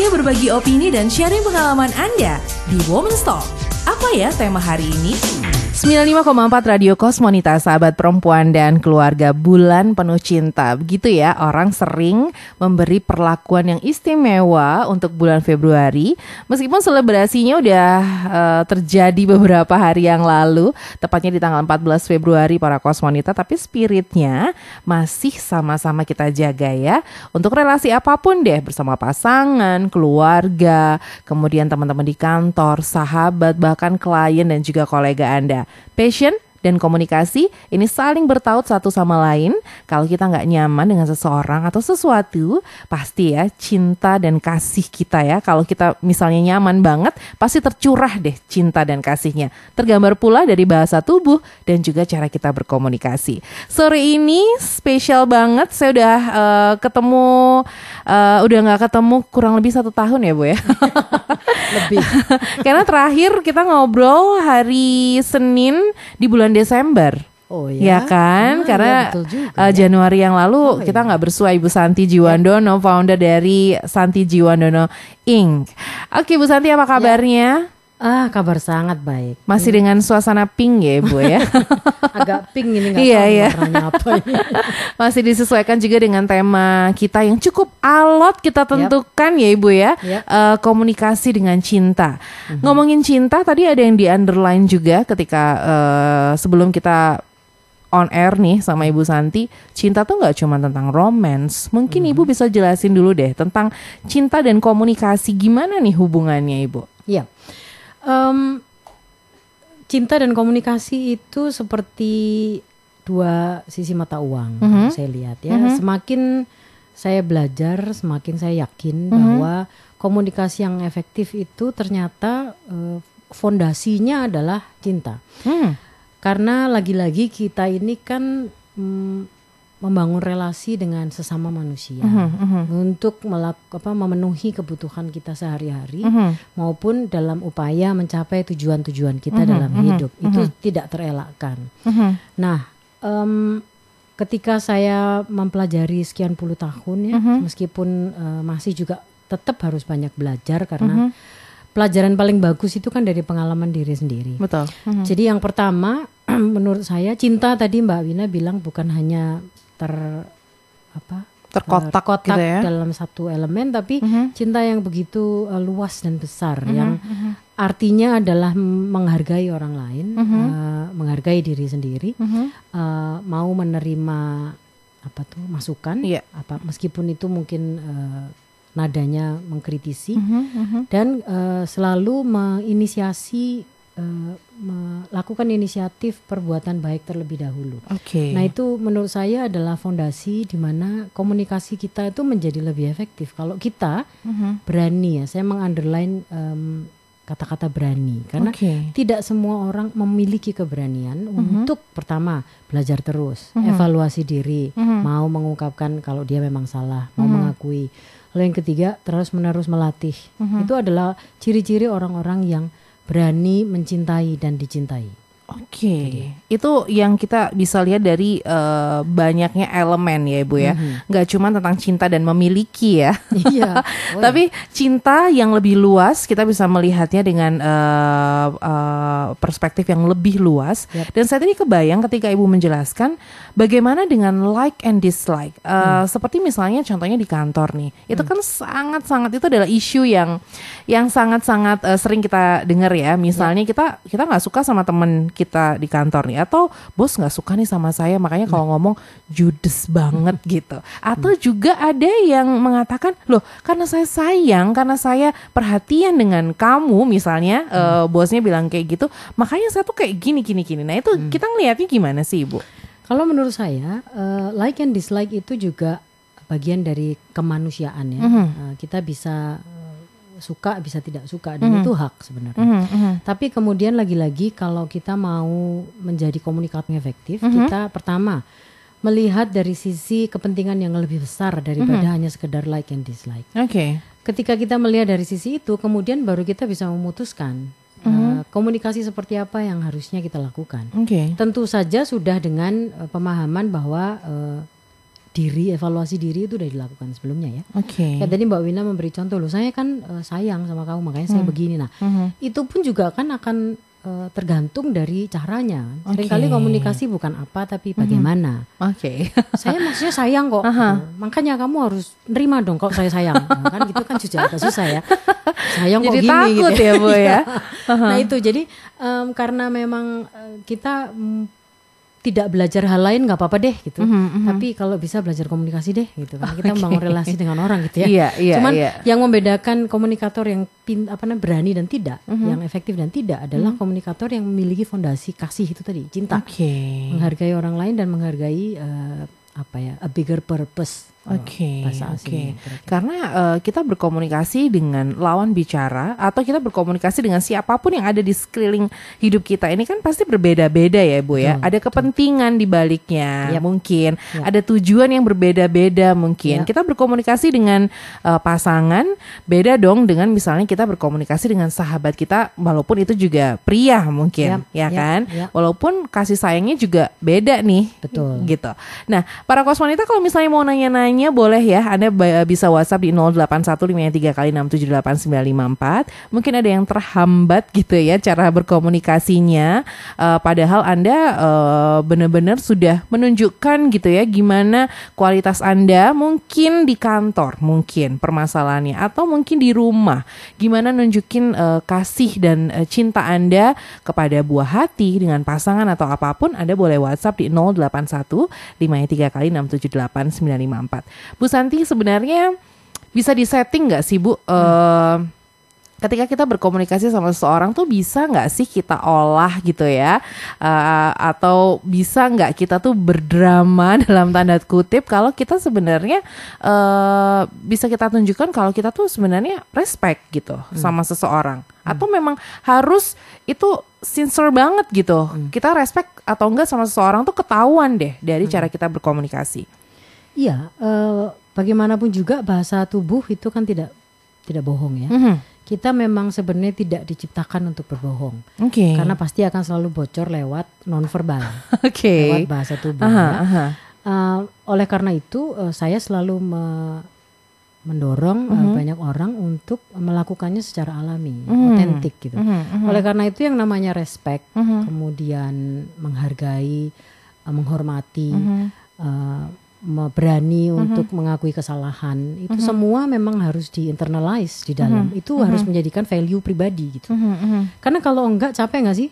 Saatnya berbagi opini dan sharing pengalaman Anda di Women's Talk. Apa ya tema hari ini? 95,4 Radio Kosmonita, sahabat perempuan dan keluarga bulan penuh cinta. Begitu ya, orang sering memberi perlakuan yang istimewa untuk bulan Februari. Meskipun selebrasinya udah uh, terjadi beberapa hari yang lalu, tepatnya di tanggal 14 Februari para Kosmonita, tapi spiritnya masih sama-sama kita jaga ya. Untuk relasi apa pun deh, bersama pasangan, keluarga, kemudian teman-teman di kantor, sahabat, bahkan klien dan juga kolega Anda. patient dan komunikasi ini saling bertaut satu sama lain. Kalau kita nggak nyaman dengan seseorang atau sesuatu, pasti ya cinta dan kasih kita ya. Kalau kita misalnya nyaman banget, pasti tercurah deh cinta dan kasihnya. Tergambar pula dari bahasa tubuh dan juga cara kita berkomunikasi. Sore ini spesial banget. Saya udah uh, ketemu, uh, udah nggak ketemu kurang lebih satu tahun ya bu ya. lebih. Karena terakhir kita ngobrol hari Senin di bulan bulan Desember. Oh ya, ya kan? Ah, Karena ya, juga, uh, Januari yang lalu oh, kita iya. nggak iya. bersua Ibu Santi Jiwandono, ya. founder dari Santi Jiwandono Inc. Oke, Bu Santi apa kabarnya? Ya. Ah, kabar sangat baik. Masih hmm. dengan suasana pink ya, Bu ya. Agak pink ini nggak iya, iya. apa ini. Masih disesuaikan juga dengan tema kita yang cukup alot kita tentukan yep. ya, Ibu ya. Yep. Uh, komunikasi dengan cinta. Mm-hmm. Ngomongin cinta tadi ada yang di underline juga ketika uh, sebelum kita on air nih sama Ibu Santi, cinta tuh nggak cuma tentang romance. Mungkin mm-hmm. Ibu bisa jelasin dulu deh tentang cinta dan komunikasi gimana nih hubungannya, Ibu? Iya. Um, cinta dan komunikasi itu seperti dua sisi mata uang. Mm -hmm. Saya lihat ya. Mm -hmm. Semakin saya belajar, semakin saya yakin mm -hmm. bahwa komunikasi yang efektif itu ternyata uh, fondasinya adalah cinta. Mm. Karena lagi-lagi kita ini kan mm, membangun relasi dengan sesama manusia uh -huh. untuk melak apa memenuhi kebutuhan kita sehari-hari uh -huh. maupun dalam upaya mencapai tujuan-tujuan kita uh -huh, dalam -huh, hidup uh -huh. itu tidak terelakkan. Uh -huh. Nah, um, ketika saya mempelajari sekian puluh tahun ya, uh -huh. meskipun uh, masih juga tetap harus banyak belajar karena uh -huh. pelajaran paling bagus itu kan dari pengalaman diri sendiri. Betul. Uh -huh. Jadi yang pertama menurut saya cinta tadi Mbak Wina bilang bukan hanya ter apa terkotak, terkotak gitu ya? dalam satu elemen tapi uh -huh. cinta yang begitu uh, luas dan besar uh -huh. yang uh -huh. artinya adalah menghargai orang lain uh -huh. uh, menghargai diri sendiri uh -huh. uh, mau menerima apa tuh masukan yeah. apa meskipun itu mungkin uh, nadanya mengkritisi uh. Uh -huh. dan uh, selalu menginisiasi uh, melakukan inisiatif perbuatan baik terlebih dahulu. Oke. Okay. Nah itu menurut saya adalah fondasi di mana komunikasi kita itu menjadi lebih efektif kalau kita uh-huh. berani ya. Saya mengunderline um, kata-kata berani karena okay. tidak semua orang memiliki keberanian uh-huh. untuk pertama belajar terus, uh-huh. evaluasi diri, uh-huh. mau mengungkapkan kalau dia memang salah, mau uh-huh. mengakui. Lalu yang ketiga terus menerus melatih. Uh-huh. Itu adalah ciri-ciri orang-orang yang berani mencintai dan dicintai. Oke, okay. itu yang kita bisa lihat dari uh, banyaknya elemen ya ibu ya, mm-hmm. nggak cuma tentang cinta dan memiliki ya, iya. Oh, tapi cinta yang lebih luas kita bisa melihatnya dengan uh, uh, perspektif yang lebih luas. Yep. Dan saya tadi kebayang ketika ibu menjelaskan bagaimana dengan like and dislike, uh, hmm. seperti misalnya contohnya di kantor nih, itu hmm. kan sangat-sangat itu adalah isu yang yang sangat-sangat uh, sering kita dengar ya, misalnya yep. kita kita nggak suka sama temen kita di kantor nih atau bos nggak suka nih sama saya makanya kalau hmm. ngomong judes banget hmm. gitu atau juga ada yang mengatakan loh karena saya sayang karena saya perhatian dengan kamu misalnya hmm. uh, bosnya bilang kayak gitu makanya saya tuh kayak gini gini gini nah itu hmm. kita ngelihatnya gimana sih ibu kalau menurut saya uh, like and dislike itu juga bagian dari kemanusiaan ya. Mm -hmm. uh, kita bisa suka bisa tidak suka dan mm -hmm. itu hak sebenarnya. Mm -hmm. Tapi kemudian lagi-lagi kalau kita mau menjadi komunikator efektif, mm -hmm. kita pertama melihat dari sisi kepentingan yang lebih besar daripada mm -hmm. hanya sekedar like and dislike. Oke. Okay. Ketika kita melihat dari sisi itu, kemudian baru kita bisa memutuskan mm -hmm. uh, komunikasi seperti apa yang harusnya kita lakukan. Okay. Tentu saja sudah dengan uh, pemahaman bahwa uh, diri, evaluasi diri itu udah dilakukan sebelumnya ya. Oke. Kayak tadi Mbak Wina memberi contoh loh, saya kan uh, sayang sama kamu makanya saya begini. Nah, Mhm. itu pun juga kan akan uh, tergantung dari caranya. Oke. Seringkali komunikasi bukan apa tapi bagaimana. Oke. saya maksudnya sayang kok. Gitu. Makanya kamu harus nerima dong kalau saya sayang. Nah, kan gitu kan juga agak susah ya. Sayang kok Jadi gini takut gitu ya, Bu, ya? nah itu jadi em, karena memang eh, kita tidak belajar hal lain nggak apa-apa deh gitu. Mhm, mhm. Tapi kalau bisa belajar komunikasi deh gitu kan. Kita membangun relasi dengan orang gitu ya. Iya, iya, Cuman iya. yang membedakan komunikator yang pin, apa namanya berani dan tidak, Mhm. yang efektif dan tidak adalah komunikator yang memiliki fondasi kasih itu tadi, cinta. Oke. Menghargai orang lain dan menghargai eh, apa ya, a bigger purpose. Kalau Oke, bahasa oke. asing kira-kira. Karena eh, kita berkomunikasi dengan lawan bicara atau kita berkomunikasi dengan siapa pun yang ada di sekeliling hidup kita ini kan pasti berbeda-beda ya, Bu ya. Betul, ada kepentingan di baliknya, Yap. mungkin Yap. ada tujuan yang berbeda-beda mungkin. Yap. Kita berkomunikasi dengan eh, pasangan beda dong dengan misalnya kita berkomunikasi dengan sahabat kita walaupun itu juga pria mungkin, Yap, ya yap, kan? yap. Walaupun kasih sayangnya juga beda nih. Betul. Gitu. Nah, para kosmonita kalau misalnya mau nanya-nanya boleh ya, Anda bisa WhatsApp di 081553 kali 6789954. Mungkin ada yang terhambat gitu ya cara berkomunikasinya. Eh, padahal Anda eh, benar-benar sudah menunjukkan gitu ya gimana kualitas Anda mungkin di kantor mungkin permasalahannya atau mungkin di rumah. Gimana nunjukin eh, kasih dan eh, cinta Anda kepada buah hati dengan pasangan atau apa pun Anda boleh WhatsApp di 081 53 kali 678 954. Bu Santi sebenarnya bisa disetting nggak sih Bu? Eh, ketika kita berkomunikasi sama seseorang tuh bisa nggak sih kita olah gitu ya? Eh, atau bisa nggak kita tuh berdrama dalam tanda kutip kalau kita sebenarnya eh bisa kita tunjukkan kalau kita tuh sebenarnya respect gitu sama seseorang? Atau memang harus itu sincere banget gitu? Kita respect atau enggak sama seseorang tuh ketahuan deh dari cara kita berkomunikasi Iya, eh, bagaimanapun juga bahasa tubuh itu kan tidak tidak bohong ya. Mhm. Kita memang sebenarnya tidak diciptakan untuk berbohong. oke Karena pasti akan selalu bocor lewat nonverbal, oke lewat bahasa tubuh. Aha, ya. aha. Eh, oleh karena itu eh, saya selalu me- mendorong eh, Mhm. banyak orang untuk melakukannya secara alami, Mhm. otentik gitu. Mhm, mhm. Oleh karena itu yang namanya respect, Mhm. kemudian menghargai, eh, menghormati, me- berani untuk mengakui kesalahan, itu semua memang harus di internalize di dalam. Itu harus menjadikan value pribadi gitu. Mhm, mhm. Karena kalau enggak capek nggak sih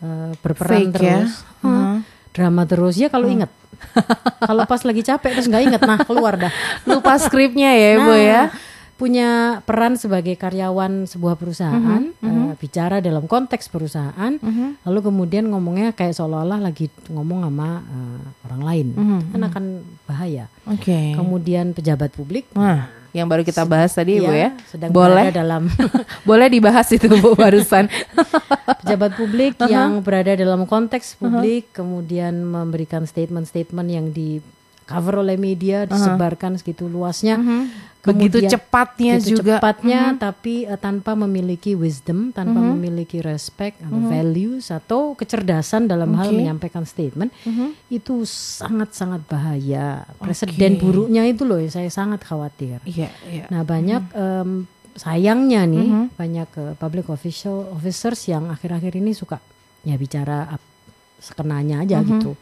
Eh, berperan Fake ya. terus, Hah, drama terus ya kalau ingat. kalau pas lagi capek terus nggak inget, nah keluar dah. lupa skripnya ya Bu ya Nah, punya peran sebagai karyawan sebuah perusahaan, eh, bicara dalam konteks perusahaan, lalu kemudian ngomongnya kayak seolah-olah lagi ngomong sama eh, orang lain, kan akan bahaya. oke. Kemudian pejabat publik, Nah, yang baru kita bahas tadi Bu ya. sedang Boleh. berada dalam boleh dibahas itu Bu barusan. pejabat publik yang berada dalam konteks publik, kemudian memberikan statement-statement yang di cover oleh media, disebarkan segitu luasnya. Begitu Kemudian- cepatnya begitu juga. cepatnya tapi eh, tanpa memiliki wisdom tanpa memiliki respect atau values atau kecerdasan dalam hal Oke. menyampaikan statement itu sangat sangat bahaya. Presiden buruknya itu loh saya sangat khawatir. Iya, iya. nah banyak em, sayangnya nih banyak eh, public official officers yang akhir-akhir ini suka ya bicara sekenanya aja gitu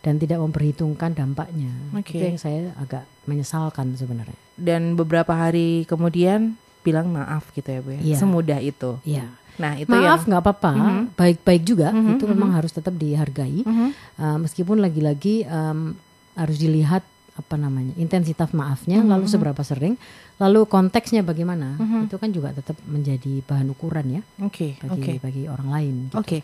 dan tidak memperhitungkan dampaknya Oke. itu yang saya agak menyesalkan sebenarnya Dan beberapa hari kemudian bilang maaf gitu ya Bu ya. Iya. Semudah itu. Iya. Nah, itu Maaf yang nggak apa-apa, baik-baik juga. Mhm, Itu memang harus tetap dihargai. Mhm. Uh, meskipun lagi-lagi um, harus dilihat apa namanya intensitas maafnya, Mhm, lalu seberapa sering, lalu konteksnya bagaimana. Itu kan juga tetap menjadi bahan ukuran ya Oke, bagi oke. bagi orang lain. gitu. Oke.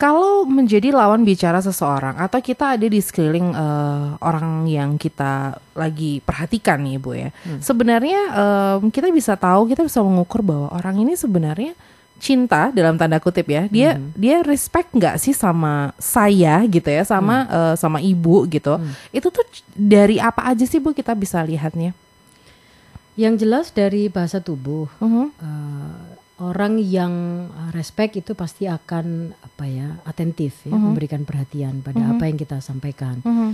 Kalau menjadi lawan bicara seseorang atau kita ada di sekeliling eh, orang yang kita lagi perhatikan nih Bu ya. Sebenarnya em, kita bisa tahu, kita bisa mengukur bahwa orang ini sebenarnya cinta dalam tanda kutip ya. Dia dia respect nggak sih sama saya gitu ya, sama eh, sama ibu gitu. Itu tuh dari apa aja sih Bu kita bisa lihatnya? Yang jelas dari bahasa tubuh, Mhm. uh, orang yang uh, respect itu pasti akan apa ya atentif ya, memberikan perhatian pada apa yang kita sampaikan. Mhm.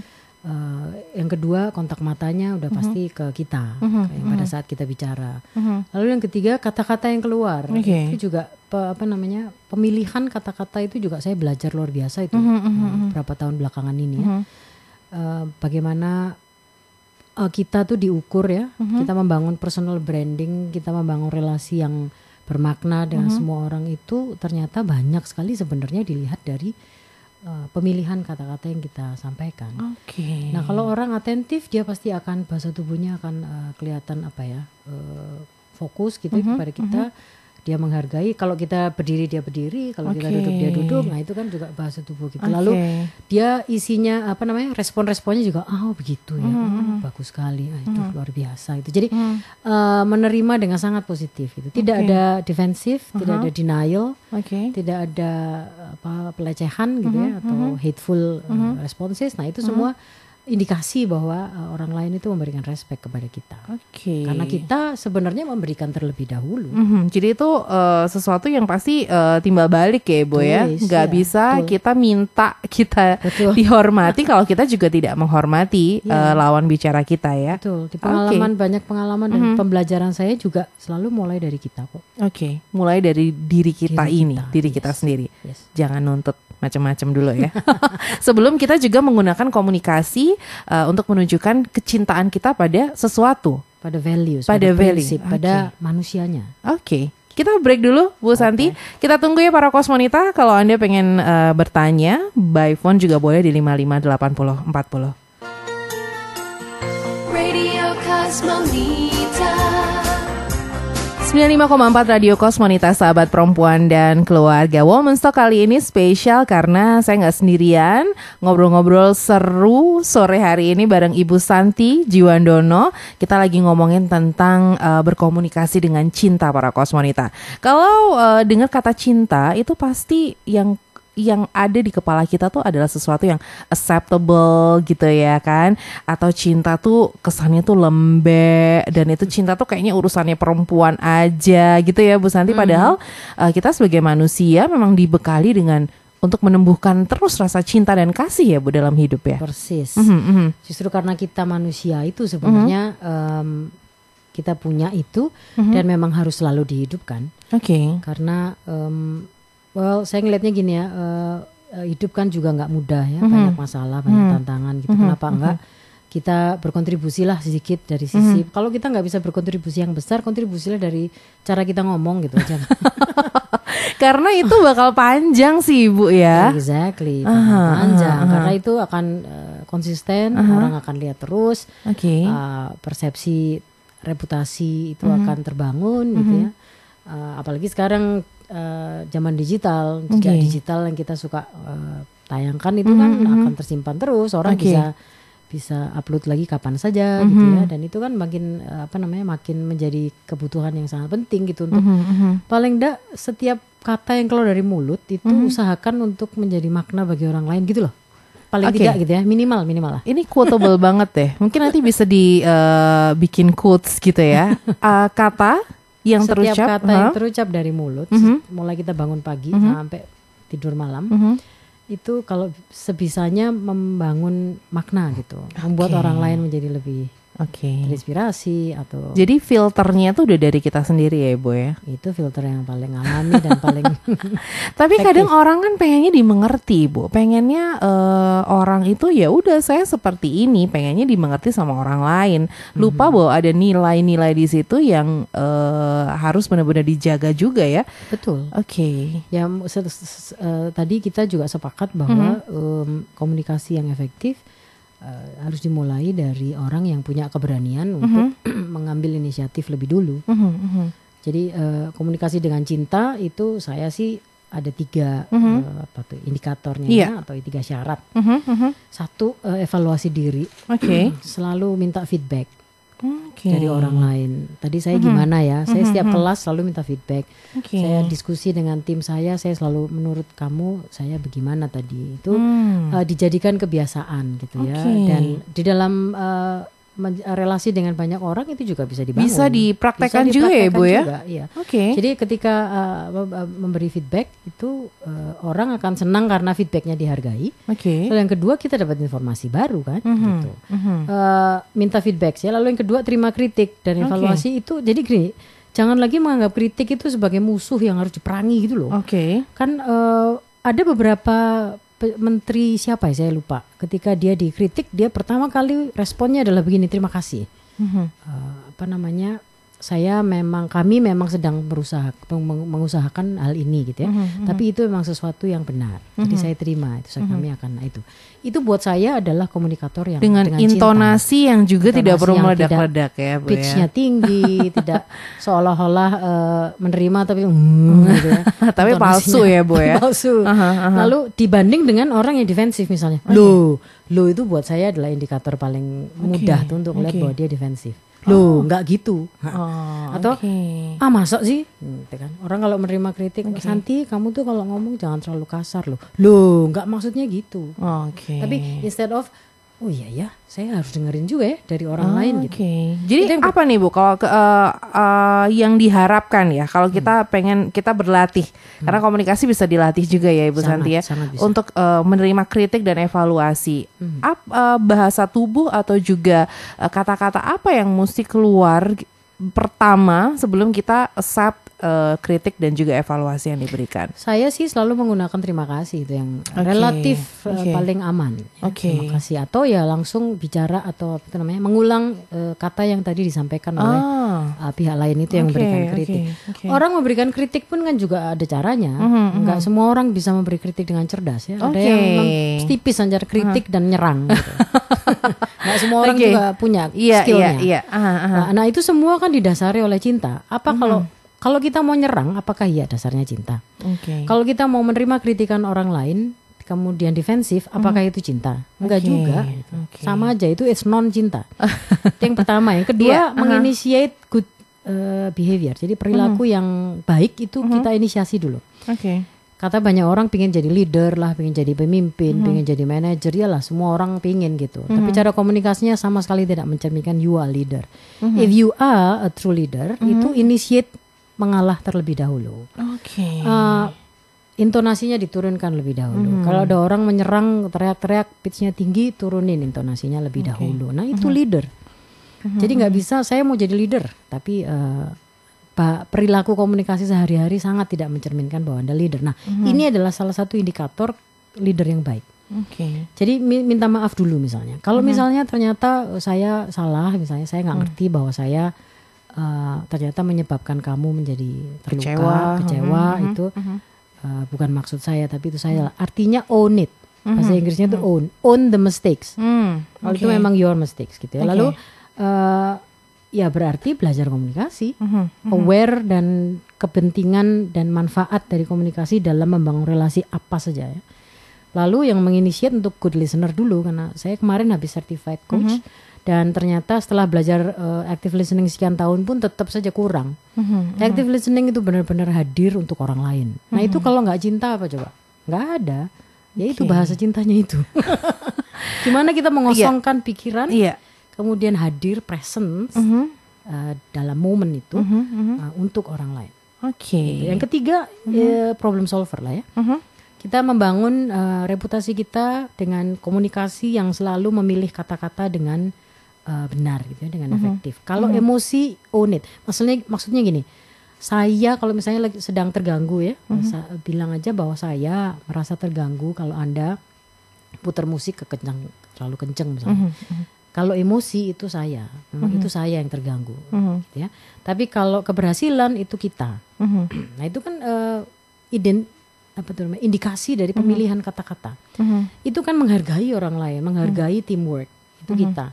Uh, yang kedua kontak matanya udah Mhm. pasti ke kita kayak pada saat kita bicara. Lalu yang ketiga kata-kata yang keluar Oke. itu juga pe- apa namanya pemilihan kata-kata itu juga saya belajar luar biasa itu Mhm, uh, beberapa tahun belakangan ini ya. Uh, bagaimana uh, kita tuh diukur ya, Mhm. kita membangun personal branding, kita membangun relasi yang bermakna dengan Mhm. semua orang itu ternyata banyak sekali sebenarnya dilihat dari uh, pemilihan kata-kata yang kita sampaikan. Oke. Nah kalau orang atentif dia pasti akan bahasa tubuhnya akan uh, kelihatan apa ya uh, fokus gitu Mhm, kepada kita. Dia menghargai. Kalau kita berdiri dia berdiri, kalau kita Oke. duduk dia duduk. Nah itu kan juga bahasa tubuh kita. Oke. Lalu dia isinya apa namanya respon-responnya juga oh begitu ya, Mhm, Oh, bagus sekali, ah, itu luar biasa itu. Jadi Hmm. uh, menerima dengan sangat positif itu. Tidak Oke. ada defensif, tidak Aha. ada denial, Oke. tidak ada apa pelecehan gitu ya Mhm, atau mhm. hateful uh, Mhm. responses. Nah itu semua indikasi bahwa uh, orang lain itu memberikan respect kepada kita. Oke. Karena kita sebenarnya memberikan terlebih dahulu. Mhm, Jadi itu eh, sesuatu yang pasti eh, timbal balik ya, Ibu ya. Tulis, Nggak ya, bisa betul. kita minta kita Betul. dihormati kalau kita juga tidak menghormati Iya. eh, lawan bicara kita ya. Betul. Di pengalaman banyak pengalaman dan Mhm. pembelajaran saya juga selalu mulai dari kita kok. Oke, mulai dari diri kita Diri ini, kita, diri kita yes. sendiri. Yes. Jangan nuntut macam-macam dulu ya. Sebelum kita juga menggunakan komunikasi eh, untuk menunjukkan kecintaan kita pada sesuatu. Pada values, Pada value, prinsip, oke. pada manusianya. Oke, kita break dulu Bu Santi. Kita tunggu ya para kosmonita kalau Anda pengen eh, bertanya by phone juga boleh di 558040. Radio Cosmonita 95,4 Radio Kosmonita sahabat perempuan dan keluarga. Women's Talk kali ini spesial karena saya nggak sendirian. Ngobrol-ngobrol seru sore hari ini bareng Ibu Santi Jiwandono. Kita lagi ngomongin tentang eh, berkomunikasi dengan cinta para Kosmonita. Kalau eh, dengar kata cinta itu pasti yang yang ada di kepala kita tuh adalah sesuatu yang acceptable gitu ya kan atau cinta tuh kesannya tuh lembek dan itu cinta tuh kayaknya urusannya perempuan aja gitu ya Bu Santi padahal uh, kita sebagai manusia memang dibekali dengan untuk menumbuhkan terus rasa cinta dan kasih ya Bu dalam hidup ya. Persis. Mhm, mhm. Justru karena kita manusia itu sebenarnya em, kita punya itu dan memang harus selalu dihidupkan. Oke. Karena em, well saya ngelihatnya gini ya, eh, hidup kan juga nggak mudah ya, banyak masalah, banyak tantangan gitu. Kenapa enggak kita berkontribusi lah sedikit dari sisi. Kalau kita nggak bisa berkontribusi yang besar, kontribusilah dari cara kita ngomong gitu aja. Karena itu bakal panjang sih Bu ya. exactly, Aha, panjang. aha, Karena itu akan eh, konsisten, orang akan lihat terus. Oke. uh, persepsi reputasi itu Mhm. akan terbangun gitu ya. Uh, apalagi sekarang uh, zaman digital, jejak Oke. digital yang kita suka uh, tayangkan itu kan akan tersimpan terus. Orang Oke. bisa bisa upload lagi kapan saja gitu Mhm. ya. Dan itu kan makin uh, apa namanya makin menjadi kebutuhan yang sangat penting gitu untuk Mhm, mhm. paling enggak setiap kata yang keluar dari mulut itu Mhm. usahakan untuk menjadi makna bagi orang lain gitu loh. Paling Oke. tidak gitu ya, minimal minimal lah. Ini quotable banget deh. Mungkin nanti bisa dibikin quotes gitu ya. Eh, kata yang Setiap terucap. kata yang huh? terucap dari mulut, Mhm. mulai kita bangun pagi Mhm. sampai tidur malam, Mhm. itu kalau sebisanya membangun makna gitu, membuat Oke. orang lain menjadi lebih Oke. terinspirasi atau Jadi filternya tuh udah dari kita sendiri ya Ibu ya. itu filter yang paling alami dan paling Tapi Efektif. kadang orang kan pengennya dimengerti Bu. Pengennya eh, orang itu ya udah saya seperti ini, pengennya dimengerti sama orang lain. Lupa bahwa ada nilai-nilai di situ yang eh, harus benar-benar dijaga juga ya. betul. Oke. Ya se- se- eh, tadi kita juga sepakat bahwa em, komunikasi yang efektif eh, harus dimulai dari orang yang punya keberanian untuk mengambil inisiatif lebih dulu. Mhm, mhm. Jadi eh, komunikasi dengan cinta itu saya sih ada tiga Mhm. eh, apa tuh indikatornya ya, atau tiga syarat. Mhm, mhm. Satu eh, evaluasi diri, Oke. selalu minta feedback Oke. dari orang lain. Tadi saya gimana ya? Saya setiap kelas selalu minta feedback. Oke. Saya diskusi dengan tim saya, saya selalu menurut kamu saya bagaimana tadi itu Hmm. eh, dijadikan kebiasaan gitu ya. Oke. Dan di dalam men- relasi dengan banyak orang itu juga bisa dibangun. Bisa dipraktekkan juga ya, Bu, ya? juga, iya. Oke. Jadi ketika uh, mem- memberi feedback itu uh, orang akan senang karena feedbacknya dihargai. Oke. Lalu yang kedua kita dapat informasi baru kan, Mhm, gitu. Uh, minta feedback ya. Lalu yang kedua terima kritik dan evaluasi itu. Jadi gini, jangan lagi menganggap kritik itu sebagai musuh yang harus diperangi gitu loh. Oke. Kan uh, ada beberapa menteri siapa ya saya lupa. Ketika dia dikritik, dia pertama kali responnya adalah begini, terima kasih. Mhm. Eh, apa namanya? Saya memang kami memang sedang berusaha meng- mengusahakan hal ini gitu ya. Mhm, Tapi itu memang sesuatu yang benar. Jadi saya terima itu saya kami akan nah, itu. Itu buat saya adalah komunikator yang Dengan, cinta. intonasi yang juga tidak Intonasi perlu yang meledak-ledak ya, Bu ya. pitchnya tinggi, tidak seolah-olah eh, menerima tapi hmm, gitu ya. Tapi palsu ya, Bu ya. palsu. Aha, aha. Lalu dibanding dengan orang yang defensif misalnya, lo, lo itu buat saya adalah indikator paling mudah tuh untuk melihat oke. bahwa dia defensif. Lo, nggak gitu. Oh, Atau oke. ah masa sih? Gitu kan? Orang kalau menerima kritik Santi kamu tuh kalau ngomong jangan terlalu kasar loh. Loh nggak maksudnya gitu. Oke. tapi instead of oh iya ya saya harus dengerin juga ya dari orang lain gitu Oke. Jadi Itu yang apa nih Bu kalau ke- eh, eh, yang diharapkan ya kalau kita pengen kita berlatih karena komunikasi bisa dilatih juga ya Ibu Sangat, Santi ya sangat bisa. untuk eh, menerima kritik dan evaluasi. Ap- eh, bahasa tubuh atau juga kata-kata apa yang mesti keluar pertama sebelum kita accept eh, kritik dan juga evaluasi yang diberikan. Saya sih selalu menggunakan terima kasih itu yang Oke, relatif uh, oke. paling aman. ya, Oke. Terima kasih atau ya langsung bicara atau apa itu namanya mengulang uh, kata yang tadi disampaikan oleh Ah. uh, pihak lain itu yang Oke, memberikan kritik. oke. Orang memberikan kritik pun kan juga ada caranya. Enggak semua orang bisa memberi kritik dengan cerdas ya. Ada Oke. yang memang tipis antara kritik dan nyerang. Gitu. Enggak semua orang Oke. juga punya Iya, skillnya. iya, iya. Ah, ah. Nah, nah, itu semua kan didasari oleh cinta. Apa kalau kalau kita mau nyerang, apakah iya dasarnya cinta? Oke. Kalau kita mau menerima kritikan orang lain, kemudian defensif, apakah itu cinta? Enggak Oke, juga. oke. Sama aja itu it's non cinta. yang pertama, yang kedua Iya, aha. menginitiate good uh, behavior. Jadi perilaku yang baik itu kita inisiasi dulu. Oke. Kata banyak orang pingin jadi leader lah, pingin jadi pemimpin, pingin jadi manajer, ya lah semua orang pingin gitu. Tapi cara komunikasinya sama sekali tidak mencerminkan you are leader. If you are a true leader, itu initiate mengalah terlebih dahulu. Oke. Eh, intonasinya diturunkan lebih dahulu. Kalau ada orang menyerang teriak-teriak pitchnya tinggi, turunin intonasinya lebih dahulu. Nah itu leader. Jadi nggak bisa saya mau jadi leader, tapi pa- perilaku komunikasi sehari-hari sangat tidak mencerminkan bahwa anda leader. Nah ini adalah salah satu indikator leader yang baik. Oke. Jadi mi- minta maaf dulu misalnya. Kalau misalnya ternyata eh, saya salah, misalnya saya nggak ngerti bahwa saya eh, ternyata menyebabkan kamu menjadi terluka, Kecewa. kecewa, Mhm, itu eh, bukan maksud saya, tapi itu saya. Artinya own it. Bahasa Inggrisnya itu own, own the mistakes. Hmm. Kalau itu memang your mistakes gitu ya. Lalu eh, ya berarti belajar komunikasi, Mhm, aware dan kepentingan dan manfaat dari komunikasi dalam membangun relasi apa saja ya. Lalu yang menginisiat untuk good listener dulu karena saya kemarin habis certified coach dan ternyata setelah belajar eh, active listening sekian tahun pun tetap saja kurang. Mhm, Active listening itu benar-benar hadir untuk orang lain. Nah itu kalau nggak cinta apa coba? Nggak ada. Ya itu bahasa cintanya itu. Gimana kita mengosongkan pikiran, Iya. Kemudian hadir presence Mhm, eh, dalam momen itu mhm, mhm. eh, untuk orang lain. Oke. Yang ketiga eh, problem solver lah ya. Mhm. Kita membangun eh, reputasi kita dengan komunikasi yang selalu memilih kata-kata dengan eh, benar gitu ya, dengan efektif. Kalau emosi own it. Maksudnya maksudnya gini. Saya kalau misalnya lagi sedang terganggu ya, sa- bilang aja bahwa saya merasa terganggu kalau Anda putar musik kekencang terlalu kenceng misalnya. Kalau emosi itu saya, memang itu saya yang terganggu, Mhm. gitu ya. Tapi kalau keberhasilan itu kita. Mhm. Nah itu kan eh, ident apa tuh namanya indikasi dari pemilihan kata-kata. Mhm. Itu kan menghargai orang lain, menghargai teamwork itu kita.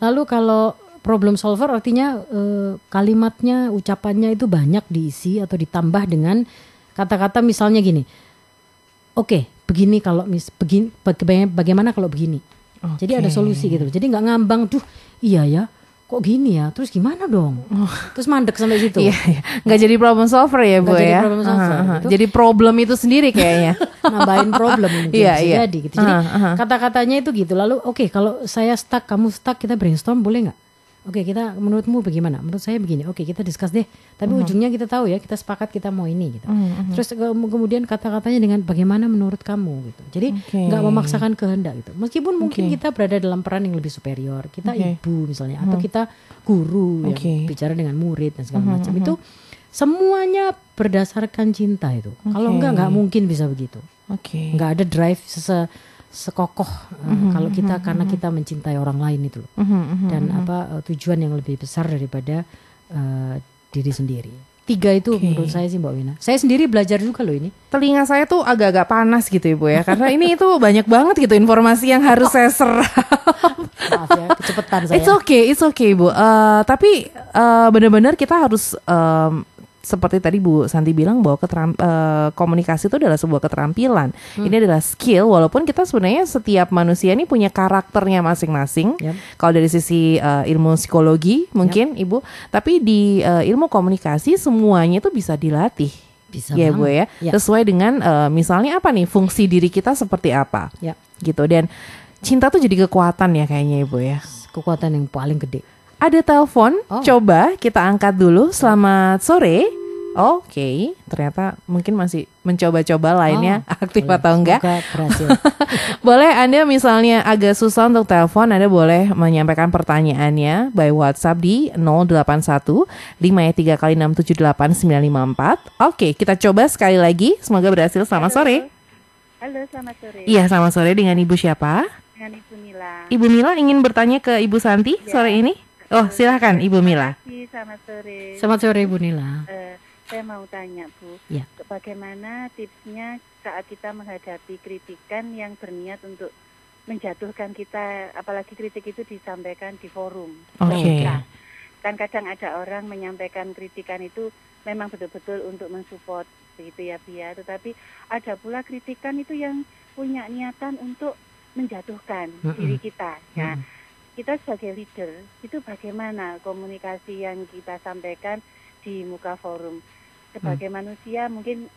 Lalu kalau problem solver artinya eh, kalimatnya, ucapannya itu banyak diisi atau ditambah dengan kata-kata misalnya gini. Oke, begini kalau mis begini baga- bagaimana kalau begini. Jadi ada solusi gitu. Jadi nggak ngambang, duh iya ya. kok gini ya terus gimana dong terus mandek sampai situ Iya, iya. nggak jadi problem solver ya bu Nggak jadi ya. problem solver, aha. gitu. Jadi problem itu sendiri kayaknya. nambahin problem mungkin Iya, iya. jadi gitu. Jadi aha. kata-katanya itu gitu. Lalu oke kalau saya stuck, kamu stuck, kita brainstorm boleh nggak? Oke kita menurutmu bagaimana? Menurut saya begini. Oke kita discuss deh. Tapi Mhm. ujungnya kita tahu ya kita sepakat kita mau ini gitu. Terus ke- kemudian kata-katanya dengan bagaimana menurut kamu gitu. Jadi nggak memaksakan kehendak gitu. Meskipun mungkin Oke. kita berada dalam peran yang lebih superior. Kita Oke. ibu misalnya atau kita guru. Mhm, yang bicara dengan murid dan segala macam itu semuanya berdasarkan cinta itu. Kalau Oke. enggak nggak mungkin bisa begitu Oke. nggak ada drive sese- sekokoh uh, Mhm, kalau kita karena kita mencintai orang lain itu loh Mhm, mhm. dan apa uh, tujuan yang lebih besar daripada uh, diri sendiri tiga itu Oke. menurut saya sih mbak Wina saya sendiri belajar juga loh ini Telinga saya tuh agak-agak panas gitu ibu ya, karena ini itu banyak banget gitu informasi yang harus saya serap. maaf ya kecepatan saya It's okay, it's okay bu. Eh, tapi eh, benar-benar kita harus em, seperti tadi Bu Santi bilang bahwa keteram, eh, komunikasi itu adalah sebuah keterampilan. Hmm. Ini adalah skill. Walaupun kita sebenarnya setiap manusia ini punya karakternya masing-masing. Yap. Kalau dari sisi eh, ilmu psikologi mungkin Ibu, tapi di eh, ilmu komunikasi semuanya itu bisa dilatih. bisa ya Bu ya. Ya. Sesuai dengan eh, misalnya apa nih fungsi diri kita seperti apa ya gitu dan cinta tuh jadi kekuatan ya kayaknya Ibu ya. kekuatan yang paling gede Ada telepon, Oh. coba kita angkat dulu. Selamat sore. Oke, ternyata mungkin masih mencoba-coba lainnya Oh, aktif boleh. atau enggak. Boleh Anda misalnya agak susah untuk telepon, Anda boleh menyampaikan pertanyaannya by WhatsApp di 081 53 kali 678 954. Oke, kita coba sekali lagi. Semoga berhasil. Selamat sore. Halo, selamat sore. Iya, selamat sore dengan Ibu siapa? Dengan Ibu Mila. Ibu Mila ingin bertanya ke Ibu Santi sore ini? Oh, silahkan Ibu Mila. Terima kasih, selamat sore. selamat sore Bu Nila Eh, saya mau tanya, Bu. Ya. Bagaimana tipsnya saat kita menghadapi kritikan yang berniat untuk menjatuhkan kita, apalagi kritik itu disampaikan di forum. Oke. Nah, kan kadang ada orang menyampaikan kritikan itu memang betul-betul untuk mensupport begitu ya Bia tetapi ada pula kritikan itu yang punya niatan untuk menjatuhkan Mm-mm. diri kita nah Mm. Kita sebagai leader itu bagaimana komunikasi yang kita sampaikan di muka forum sebagai manusia mungkin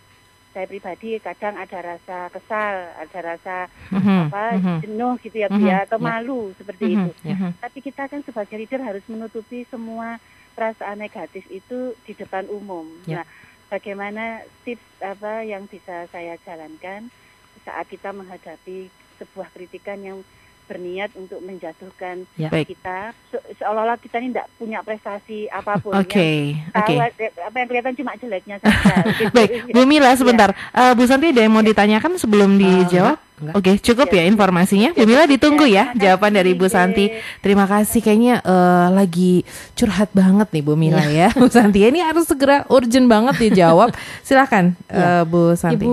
saya pribadi kadang ada rasa kesal ada rasa Mhm, apa mhm, jenuh gitu ya Mhm, Bia atau ya. malu seperti mhm, itu Ya. mhm. tapi kita kan sebagai leader harus menutupi semua perasaan negatif itu di depan umum. Ya. Nah, bagaimana tips apa yang bisa saya jalankan saat kita menghadapi sebuah kritikan yang berniat untuk menjatuhkan Ya. Baik. kita se- seolah-olah kita ini tidak punya prestasi apa pun. Oke, Yang oke. ada- apa yang kelihatan cuma jeleknya saja. Baik, Bu Mila sebentar. Eh, Bu Santi ada yang mau ditanyakan sebelum dijawab? enggak, Oke, cukup ya informasinya. Bu Mila ditunggu ya jawaban dari Bu Santi. Terima kasih. Kayaknya eh, lagi curhat banget nih Bu Mila ya. Bu Santi ini harus segera urgent banget dijawab. Silakan eh, Bu Santi. Ibu,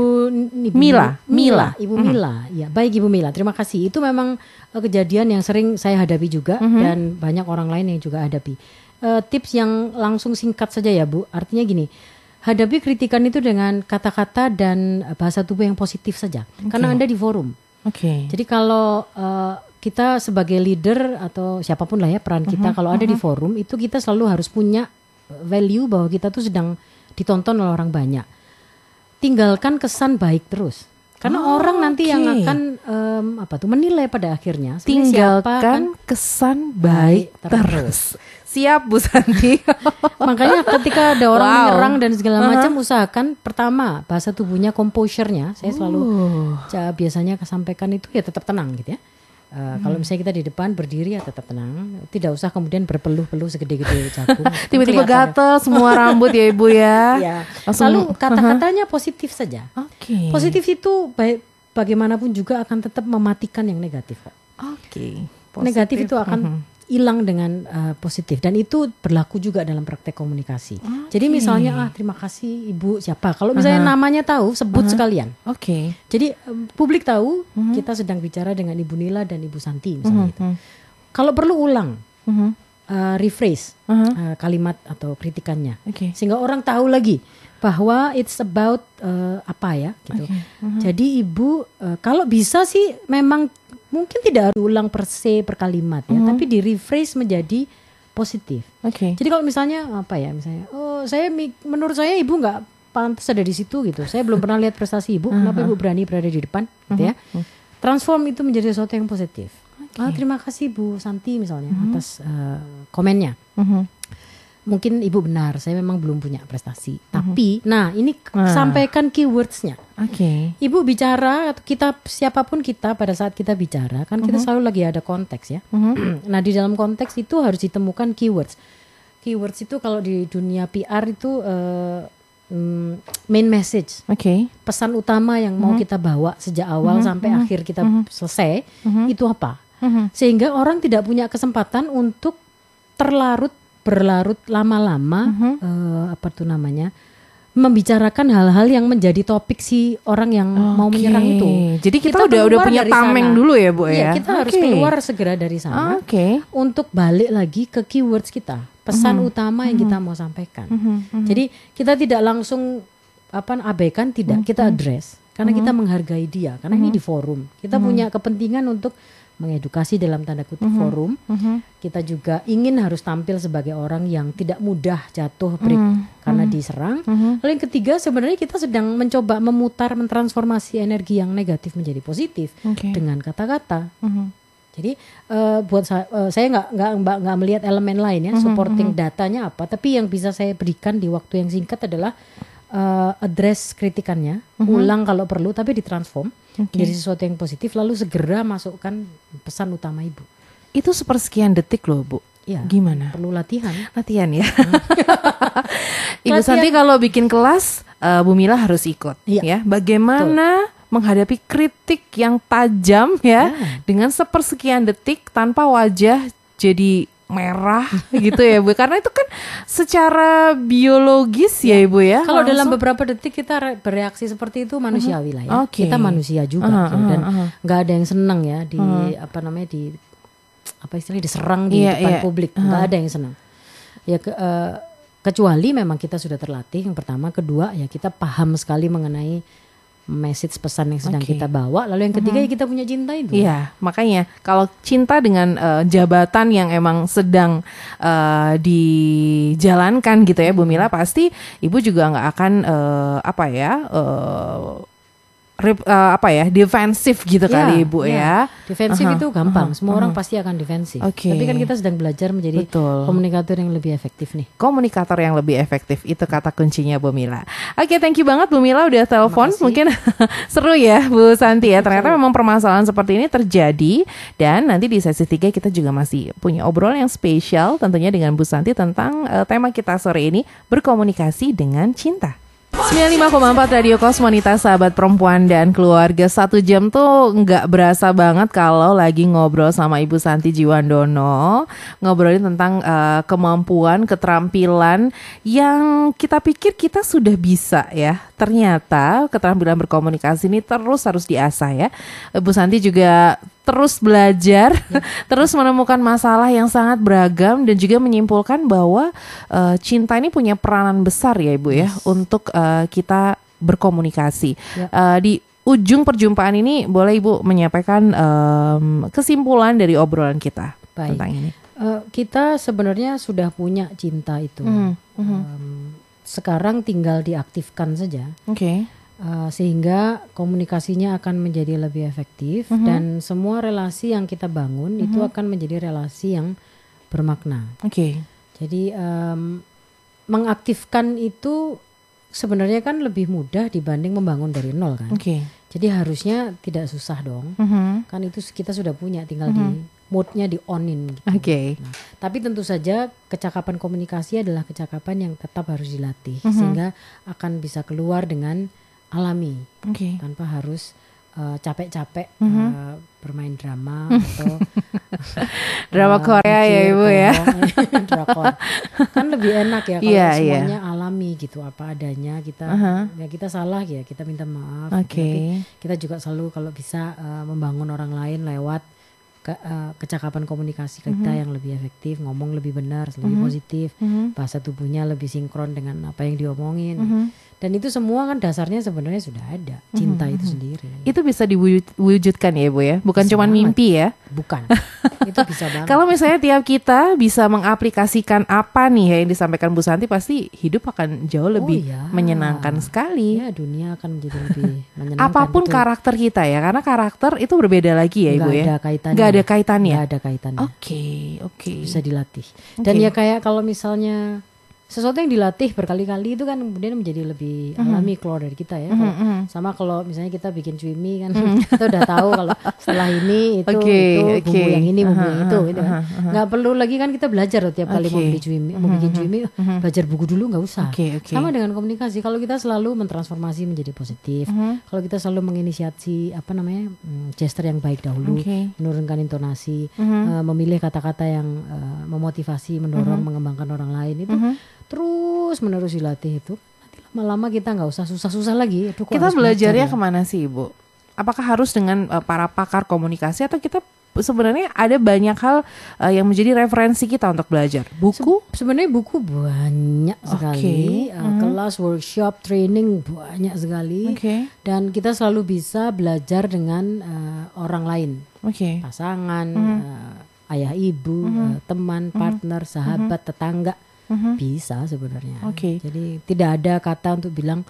Ibu Mila, Mila. Ibu Mila. Ya, baik Ibu Mila. Terima kasih. Itu memang eh, kejadian yang sering saya hadapi juga Mhm. dan banyak orang lain yang juga hadapi. Eh, tips yang langsung singkat saja ya, Bu. Artinya gini, hadapi kritikan itu dengan kata-kata dan eh, bahasa tubuh yang positif saja. Karena Anda di forum. Oke. Jadi kalau eh, kita sebagai leader atau siapa pun lah ya peran kita kalau ada di forum itu kita selalu harus punya value bahwa kita tuh sedang ditonton oleh orang banyak. Tinggalkan kesan baik terus. Karena Oh, orang nanti yang oke. akan em, apa tuh menilai pada akhirnya siapa kan Tinggalkan kesan baik baik terus. Siap Bu Santi. Makanya ketika ada orang Wow. menyerang dan segala macam usahakan pertama bahasa tubuhnya composure-nya saya selalu ca- biasanya kesampaikan itu ya tetap tenang gitu ya. Uh, Kalau misalnya kita di depan berdiri ya tetap tenang, tidak usah kemudian berpeluh-peluh segede-gede jagung. Tiba-tiba Kelihatan gatel semua rambut ya Ibu ya. ya. Langsung- Lalu kata-katanya positif saja. Oke. Positif itu baik bagaimanapun juga akan tetap mematikan yang negatif. Oke. Negatif Positif. itu akan Mhm. Hilang dengan uh, positif dan itu berlaku juga dalam praktek komunikasi. Jadi misalnya ah terima kasih ibu siapa. Kalau misalnya namanya tahu sebut sekalian. Oke. Jadi em, publik tahu kita sedang bicara dengan Ibu Nila dan Ibu Santi misalnya gitu. Mhm. Kalau perlu ulang, Mhm. uh, rephrase Mhm. uh, kalimat atau kritikannya, Oke. sehingga orang tahu lagi bahwa it's about uh, apa ya gitu. Jadi Ibu uh, kalau bisa sih memang mungkin tidak harus ulang per se per kalimat ya, tapi di rephrase menjadi positif. Oke. Jadi kalau misalnya apa ya misalnya, oh saya menurut saya ibu nggak pantas ada di situ gitu. Saya belum pernah lihat prestasi ibu, kenapa ibu berani berada di depan, gitu ya. Transform itu menjadi sesuatu yang positif. Ah, terima kasih Bu Santi misalnya atas eh, komennya. Mhm. Mungkin ibu benar, saya memang belum punya prestasi. Tapi, nah ini Ah. sampaikan keywordsnya. Oke. Ibu bicara atau kita siapa pun kita pada saat kita bicara kan kita selalu lagi ada konteks ya. nah di dalam konteks itu harus ditemukan keywords. Keywords itu kalau di dunia PR itu mm, main message, Oke. pesan utama yang mau kita bawa sejak awal sampai akhir kita selesai itu apa? Sehingga orang tidak punya kesempatan untuk terlarut berlarut lama-lama eh, apa tuh namanya membicarakan hal-hal yang menjadi topik si orang yang mau Oke. menyerang itu. Jadi kita udah- udah keluar punya tameng sana. dulu ya, Bu, Iya, ya? kita harus Oke. keluar segera dari sana Oke. untuk balik lagi ke keywords kita, pesan utama yang kita mau sampaikan. Jadi kita tidak langsung apa abaikan, tidak kita address karena kita menghargai dia, karena ini di forum. Kita punya kepentingan untuk mengedukasi dalam tanda kutip forum. Kita juga ingin harus tampil sebagai orang yang tidak mudah jatuh break karena diserang. Lalu yang ketiga sebenarnya kita sedang mencoba memutar mentransformasi energi yang negatif menjadi positif Oke. dengan kata-kata. Mhm. Jadi eh, buat saya, eh, saya nggak nggak nggak nggak melihat elemen lain ya, supporting datanya apa, tapi yang bisa saya berikan di waktu yang singkat adalah eh, address kritikannya, ulang kalau perlu, tapi ditransform jadi sesuatu yang positif, lalu segera masukkan pesan utama ibu. Itu sepersekian detik loh, Bu. Ya, Gimana? perlu latihan. Latihan ya. Ibu Latihan. Santi kalau bikin kelas, eh, Bu Mila harus ikut Iya. ya. Bagaimana menghadapi kritik yang tajam ya dengan sepersekian detik tanpa wajah jadi merah gitu ya Bu. Karena itu kan secara biologis ya Ibu ya. Kalau dalam beberapa detik kita re- bereaksi seperti itu manusiawi lah ya. Oke. Kita manusia juga Aha, gitu. dan nggak ada yang senang ya di apa namanya di apa istilahnya diserang di Iya, depan iya. publik. nggak ada yang senang. Ya ke- eh, kecuali memang kita sudah terlatih yang pertama, kedua ya kita paham sekali mengenai message pesan yang sedang Oke. kita bawa. Lalu yang ketiga ya kita punya cinta itu. Iya, makanya kalau cinta dengan eh, jabatan yang emang sedang eh, dijalankan gitu ya, Bu Mila pasti Ibu juga nggak akan eh, apa ya, eh, rep- eh, apa ya, defensif gitu Iya, kali Ibu iya. ya. Defensif Aha, itu gampang, aha, semua orang aha. pasti akan defensif. Oke. Tapi kan kita sedang belajar menjadi Betul. komunikator yang lebih efektif nih. Komunikator yang lebih efektif itu kata kuncinya Bu Mila. Oke, thank you banget Bu Mila udah telepon. Mungkin seru ya Bu Santi ya. Ternyata memang permasalahan seperti ini terjadi dan nanti di sesi 3 kita juga masih punya obrolan yang spesial tentunya dengan Bu Santi tentang eh, tema kita sore ini berkomunikasi dengan cinta. 95,4 Radio Kosmonita sahabat perempuan dan keluarga. Satu jam tuh nggak berasa banget kalau lagi ngobrol sama Ibu Santi Jiwandono Ngobrolin tentang eh, kemampuan, keterampilan yang kita pikir kita sudah bisa ya. Ternyata keterampilan berkomunikasi ini terus harus diasah ya. Ibu Santi juga terus belajar, terus menemukan masalah yang sangat beragam dan juga menyimpulkan bahwa eh, cinta ini punya peranan besar ya Ibu ya untuk eh, kita berkomunikasi. Ya. Eh, di ujung perjumpaan ini boleh Ibu menyampaikan em, kesimpulan dari obrolan kita Baik. tentang ini. Eh, kita sebenarnya sudah punya cinta itu. Mhm, mhm. Em, sekarang tinggal diaktifkan saja Oke. Eh, sehingga komunikasinya akan menjadi lebih efektif Mhm. dan semua relasi yang kita bangun itu akan menjadi relasi yang bermakna. Oke. Jadi em, mengaktifkan itu sebenarnya kan lebih mudah dibanding membangun dari nol kan. Oke. Jadi harusnya tidak susah dong. Mhm. Kan itu kita sudah punya, tinggal di moodnya di onin. Gitu. Oke. Nah, tapi tentu saja kecakapan komunikasi adalah kecakapan yang tetap harus dilatih Mhm. sehingga akan bisa keluar dengan alami Oke. tanpa harus uh, capek-capek Mhm. uh, bermain drama atau Drama uh, Korea ya, Ibu ya. Drakor. kan lebih enak ya kalau Iya, iya. semuanya alami gitu apa adanya kita Aha. ya kita salah ya kita minta maaf Oke. Tapi kita juga selalu kalau bisa uh, membangun orang lain lewat ke- uh, kecakapan komunikasi kita yang lebih efektif ngomong lebih benar lebih positif Mhm. bahasa tubuhnya lebih sinkron dengan apa yang diomongin Mhm. Dan itu semua kan dasarnya sebenarnya sudah ada cinta itu sendiri. Itu bisa diwujudkan ya Ibu ya, bukan cuma mimpi ya. Bukan. itu bisa banget. Kalau misalnya tiap kita bisa mengaplikasikan apa nih ya yang disampaikan Bu Santi pasti hidup akan jauh lebih iya. menyenangkan sekali. ya dunia akan menjadi lebih menyenangkan. Apa pun betul. karakter kita ya, karena karakter itu berbeda lagi ya Ibu ya. ada kaitannya. Nggak ada kaitannya. Nggak ada kaitannya. Oke, oke. Bisa dilatih. Dan ya kayak kalau misalnya sesuatu yang dilatih berkali-kali itu kan kemudian menjadi lebih Mhm. alami keluar dari kita ya. Kalau- Sama kalau misalnya kita bikin cumi kan kita udah tahu kalau setelah ini itu Mhm. Oke, itu bumbu oke. yang ini bumbu Aha, yang itu gitu kan. aha. Nggak perlu lagi kan kita belajar loh tiap kali mau. Mhm, bikin cumi, mau bikin cumi belajar buku dulu nggak usah. Oke, oke. Sama dengan komunikasi. Kalau kita selalu mentransformasi menjadi positif, Mhm. kalau kita selalu menginisiasi apa namanya hmm, gesture yang baik dahulu, Oke. menurunkan intonasi, Mhm. eh, memilih kata-kata yang eh, memotivasi, mendorong, mengembangkan orang lain itu Mhm. Terus menerus dilatih itu. Nanti lama-lama kita nggak usah susah-susah lagi. Aduh, Kita belajarnya belajar ya? ke mana sih Ibu? Apakah harus dengan uh, para pakar komunikasi atau kita sebenarnya ada banyak hal uh, yang menjadi referensi kita untuk belajar? Buku? Sebenarnya buku banyak sekali, eh, Mhm. kelas, workshop, training banyak sekali, Oke, dan kita selalu bisa belajar dengan eh, orang lain, oke. pasangan, Mhm. eh, ayah ibu, eh, teman, partner, sahabat, tetangga, Mhm. bisa sebenarnya. Oke. Jadi tidak ada kata untuk bilang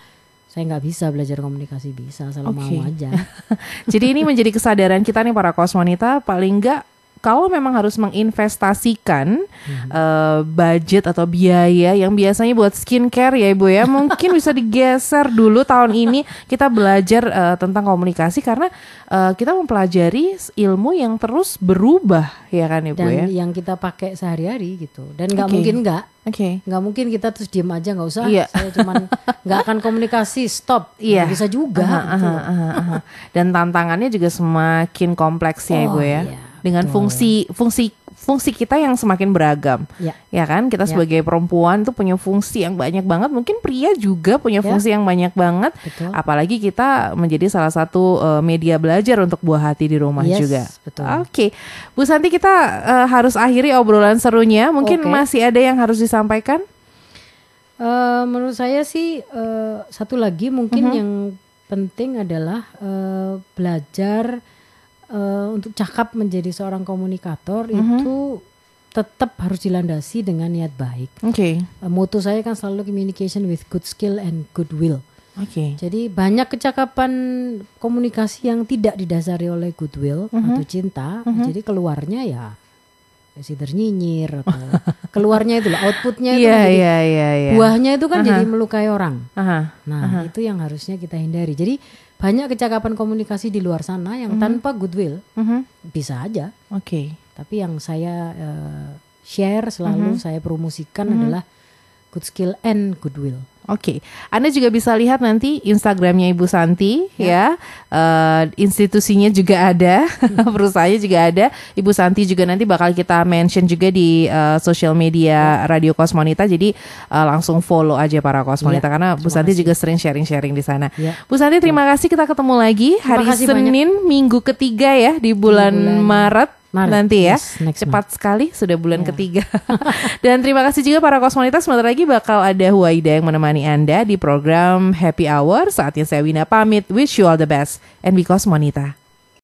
saya nggak bisa belajar komunikasi bisa, asal Oke. mau aja. Jadi ini menjadi kesadaran kita nih para kosmonita paling enggak kalau memang harus menginvestasikan eh, budget atau biaya yang biasanya buat skincare ya ibu ya mungkin bisa digeser dulu tahun ini kita belajar eh, tentang komunikasi karena eh, kita mempelajari ilmu yang terus berubah ya kan ibu Dan ya. yang kita pakai sehari-hari gitu. Dan nggak Oke. mungkin nggak, Oke. nggak mungkin kita terus diem aja nggak usah. Iya. Saya cuman nggak akan komunikasi stop. Iya. Nggak bisa juga. Aha, gitu. aha, aha, aha. Dan tantangannya juga semakin kompleks ya Oh, ibu ya. iya, Dengan betul. fungsi fungsi fungsi kita yang semakin beragam. Ya. Ya kan, kita Ya. sebagai perempuan tuh punya fungsi yang banyak banget. Mungkin pria juga punya Ya. fungsi yang banyak banget. Betul. Apalagi kita menjadi salah satu eh, media belajar untuk buah hati di rumah Yes, juga. Oke, Bu Santi kita eh, harus akhiri obrolan serunya. Mungkin Oke. masih ada yang harus disampaikan? Eh, menurut saya sih eh, satu lagi mungkin Mhm. yang penting adalah eh, belajar eh, untuk cakap menjadi seorang komunikator Mhm. itu tetap harus dilandasi dengan niat baik. Oke, Eh, moto saya kan selalu communication with good skill and goodwill. oke. Jadi banyak kecakapan komunikasi yang tidak didasari oleh goodwill Mhm. atau cinta. Jadi keluarnya ya either nyinyir atau keluarnya itu loh outputnya itu menjadi- iya, iya, iya. buahnya itu kan Aha. jadi melukai orang. Aha. Nah, itu yang harusnya kita hindari. Jadi banyak kecakapan komunikasi di luar sana yang tanpa goodwill Mhm. bisa aja. Oke. Tapi yang saya eh, share selalu saya promosikan adalah good skill and goodwill. Oke, Anda juga bisa lihat nanti Instagramnya Ibu Santi ya, Eh, institusinya juga ada, perusahaannya juga ada. Ibu Santi juga nanti bakal kita mention juga di eh, sosial media Radio Kosmonita. Jadi eh, langsung follow aja para Kosmonita Iya, karena Bu Santi kasih. juga sering sharing-sharing di sana. Ya. Bu Santi terima kasih kita ketemu lagi hari kasih banyak. Senin minggu ketiga ya di bulan, bulan Maret. Maret, nanti ya. Yes, next cepat sekali sudah bulan Ya. ketiga. Dan terima kasih juga para kosmonitas. Sebentar lagi bakal ada Huaida yang menemani anda di program Happy Hour. Saatnya saya Wina pamit. Wish you all the best and be kosmonita